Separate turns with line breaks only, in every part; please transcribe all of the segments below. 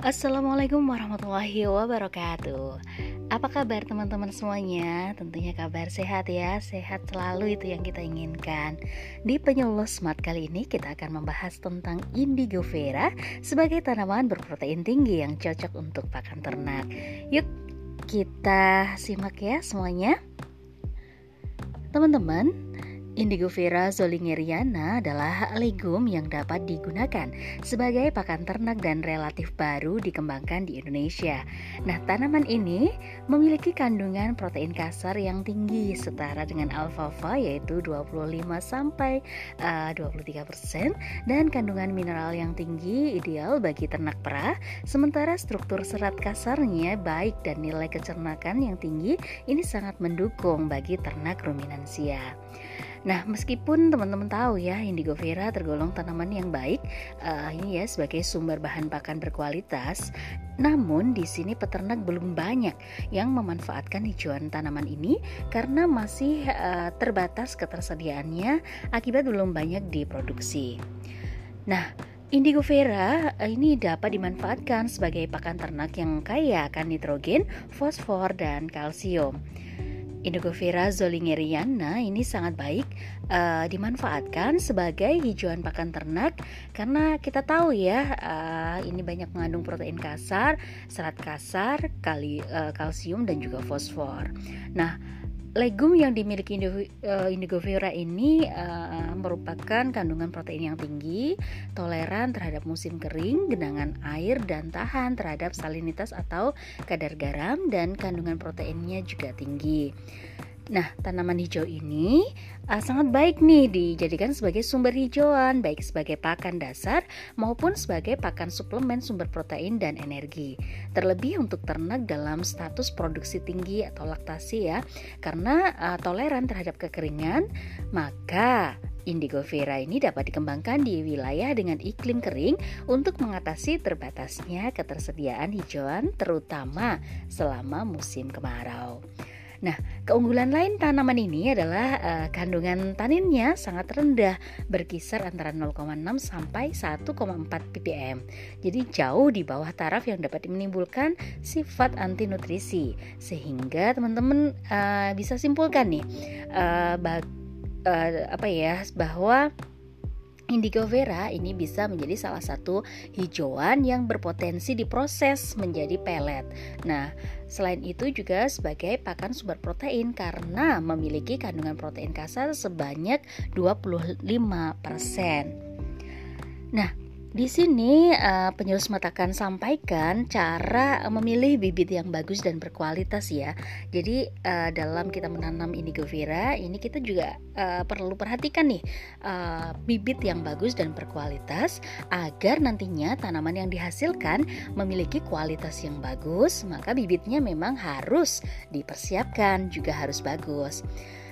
Assalamualaikum warahmatullahi wabarakatuh. Apa kabar teman-teman semuanya? Tentunya kabar sehat ya Sehat selalu itu yang kita inginkan. Di penyuluh smart kali ini kita akan membahas tentang indigo vera Sebagai tanaman berprotein tinggi yang cocok untuk pakan ternak. Yuk kita simak ya semuanya. Teman-teman, Indigo Vera zolingeriana adalah legum yang dapat digunakan sebagai pakan ternak dan relatif baru dikembangkan di Indonesia. Nah, tanaman ini memiliki kandungan protein kasar yang tinggi setara dengan alfalfa yaitu 25 sampai uh, 23% dan kandungan mineral yang tinggi ideal bagi ternak perah, sementara struktur serat kasarnya baik dan nilai kecernakan yang tinggi ini sangat mendukung bagi ternak ruminansia. Nah, meskipun teman-teman tahu ya indigo vera tergolong tanaman yang baik, uh, ini ya sebagai sumber bahan pakan berkualitas, namun di sini peternak belum banyak yang memanfaatkan hijauan tanaman ini karena masih uh, terbatas ketersediaannya akibat belum banyak diproduksi. Nah, Indigo vera eh, ini dapat dimanfaatkan sebagai pakan ternak yang kaya akan nitrogen, fosfor, dan kalsium. Indogovera zolingeriana ini sangat baik uh, dimanfaatkan sebagai hijauan pakan ternak karena kita tahu ya uh, ini banyak mengandung protein kasar, serat kasar, kali uh, kalsium dan juga fosfor. Nah, Legum yang dimiliki indigo vera ini uh, merupakan kandungan protein yang tinggi, toleran terhadap musim kering, genangan air, dan tahan terhadap salinitas atau kadar garam, dan kandungan proteinnya juga tinggi. Nah, tanaman hijau ini uh, sangat baik nih dijadikan sebagai sumber hijauan, baik sebagai pakan dasar maupun sebagai pakan suplemen sumber protein dan energi. Terlebih untuk ternak dalam status produksi tinggi atau laktasi ya, karena uh, toleran terhadap kekeringan, maka Indigo vera ini dapat dikembangkan di wilayah dengan iklim kering untuk mengatasi terbatasnya ketersediaan hijauan terutama selama musim kemarau. Nah, keunggulan lain tanaman ini adalah uh, kandungan taninnya sangat rendah, berkisar antara 0,6 sampai 1,4 ppm. Jadi jauh di bawah taraf yang dapat menimbulkan sifat anti nutrisi. Sehingga teman-teman uh, bisa simpulkan nih uh, uh, apa ya bahwa Indigo vera ini bisa menjadi salah satu hijauan yang berpotensi diproses menjadi pelet. Nah, selain itu juga sebagai pakan sumber protein karena memiliki kandungan protein kasar sebanyak 25%. Nah, di sini uh, penyulus mata akan sampaikan cara memilih bibit yang bagus dan berkualitas ya. Jadi uh, dalam kita menanam indigo vera ini kita juga perlu perhatikan nih bibit yang bagus dan berkualitas agar nantinya tanaman yang dihasilkan memiliki kualitas yang bagus, maka bibitnya memang harus dipersiapkan juga harus bagus.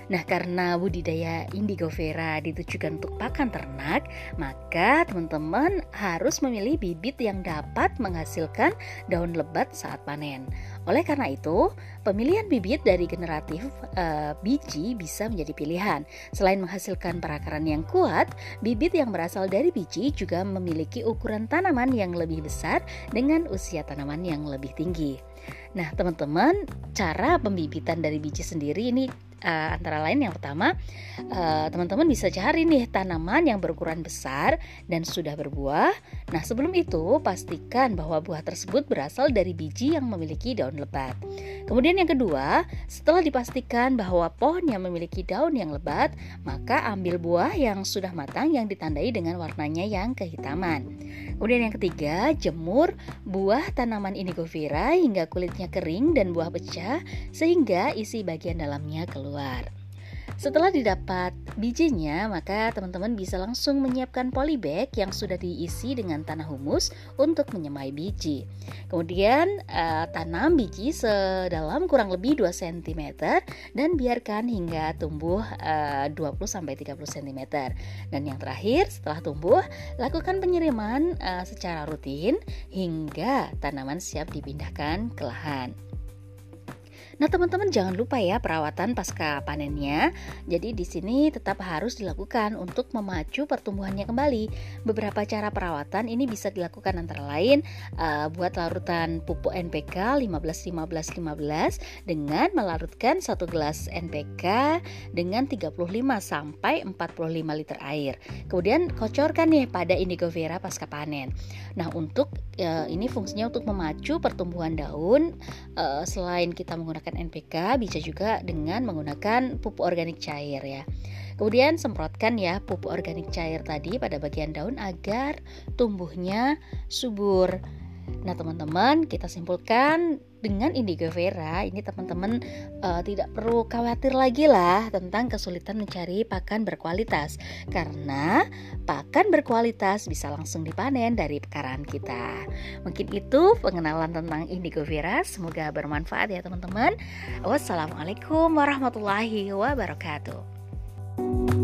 Nah, karena budidaya indigo vera ditujukan untuk pakan ternak, maka teman-teman harus memilih bibit yang dapat menghasilkan daun lebat saat panen. Oleh karena itu, pemilihan bibit dari generatif uh, biji bisa menjadi pilihan. Selain menghasilkan perakaran yang kuat, bibit yang berasal dari biji juga memiliki ukuran tanaman yang lebih besar dengan usia tanaman yang lebih tinggi. Nah, teman-teman, cara pembibitan dari biji sendiri ini uh, antara lain yang pertama teman eh, teman-teman bisa cari nih tanaman yang berukuran besar dan sudah berbuah. Nah sebelum itu pastikan bahwa buah tersebut berasal dari biji yang memiliki daun lebat. Kemudian yang kedua, setelah dipastikan bahwa pohon yang memiliki daun yang lebat, maka ambil buah yang sudah matang yang ditandai dengan warnanya yang kehitaman. Kemudian yang ketiga, jemur buah tanaman indigo vera hingga kulitnya kering dan buah pecah sehingga isi bagian dalamnya keluar. Setelah didapat bijinya, maka teman-teman bisa langsung menyiapkan polybag yang sudah diisi dengan tanah humus untuk menyemai biji. Kemudian uh, tanam biji sedalam kurang lebih 2 cm dan biarkan hingga tumbuh uh, 20 30 cm. Dan yang terakhir, setelah tumbuh, lakukan penyiraman uh, secara rutin hingga tanaman siap dipindahkan ke lahan. Nah, teman-teman jangan lupa ya perawatan pasca panennya. Jadi di sini tetap harus dilakukan untuk memacu pertumbuhannya kembali. Beberapa cara perawatan ini bisa dilakukan antara lain uh, buat larutan pupuk NPK 15 15 15 dengan melarutkan satu gelas NPK dengan 35 sampai 45 liter air. Kemudian kocorkan nih pada indigo vera pasca panen. Nah, untuk uh, ini fungsinya untuk memacu pertumbuhan daun uh, selain kita menggunakan menggunakan NPK bisa juga dengan menggunakan pupuk organik cair ya. Kemudian semprotkan ya pupuk organik cair tadi pada bagian daun agar tumbuhnya subur. Nah, teman-teman, kita simpulkan dengan indigo vera ini teman-teman uh, tidak perlu khawatir lagi lah tentang kesulitan mencari pakan berkualitas karena pakan berkualitas bisa langsung dipanen dari pekaran kita. Mungkin itu pengenalan tentang indigo vera. Semoga bermanfaat ya teman-teman. Wassalamualaikum warahmatullahi wabarakatuh.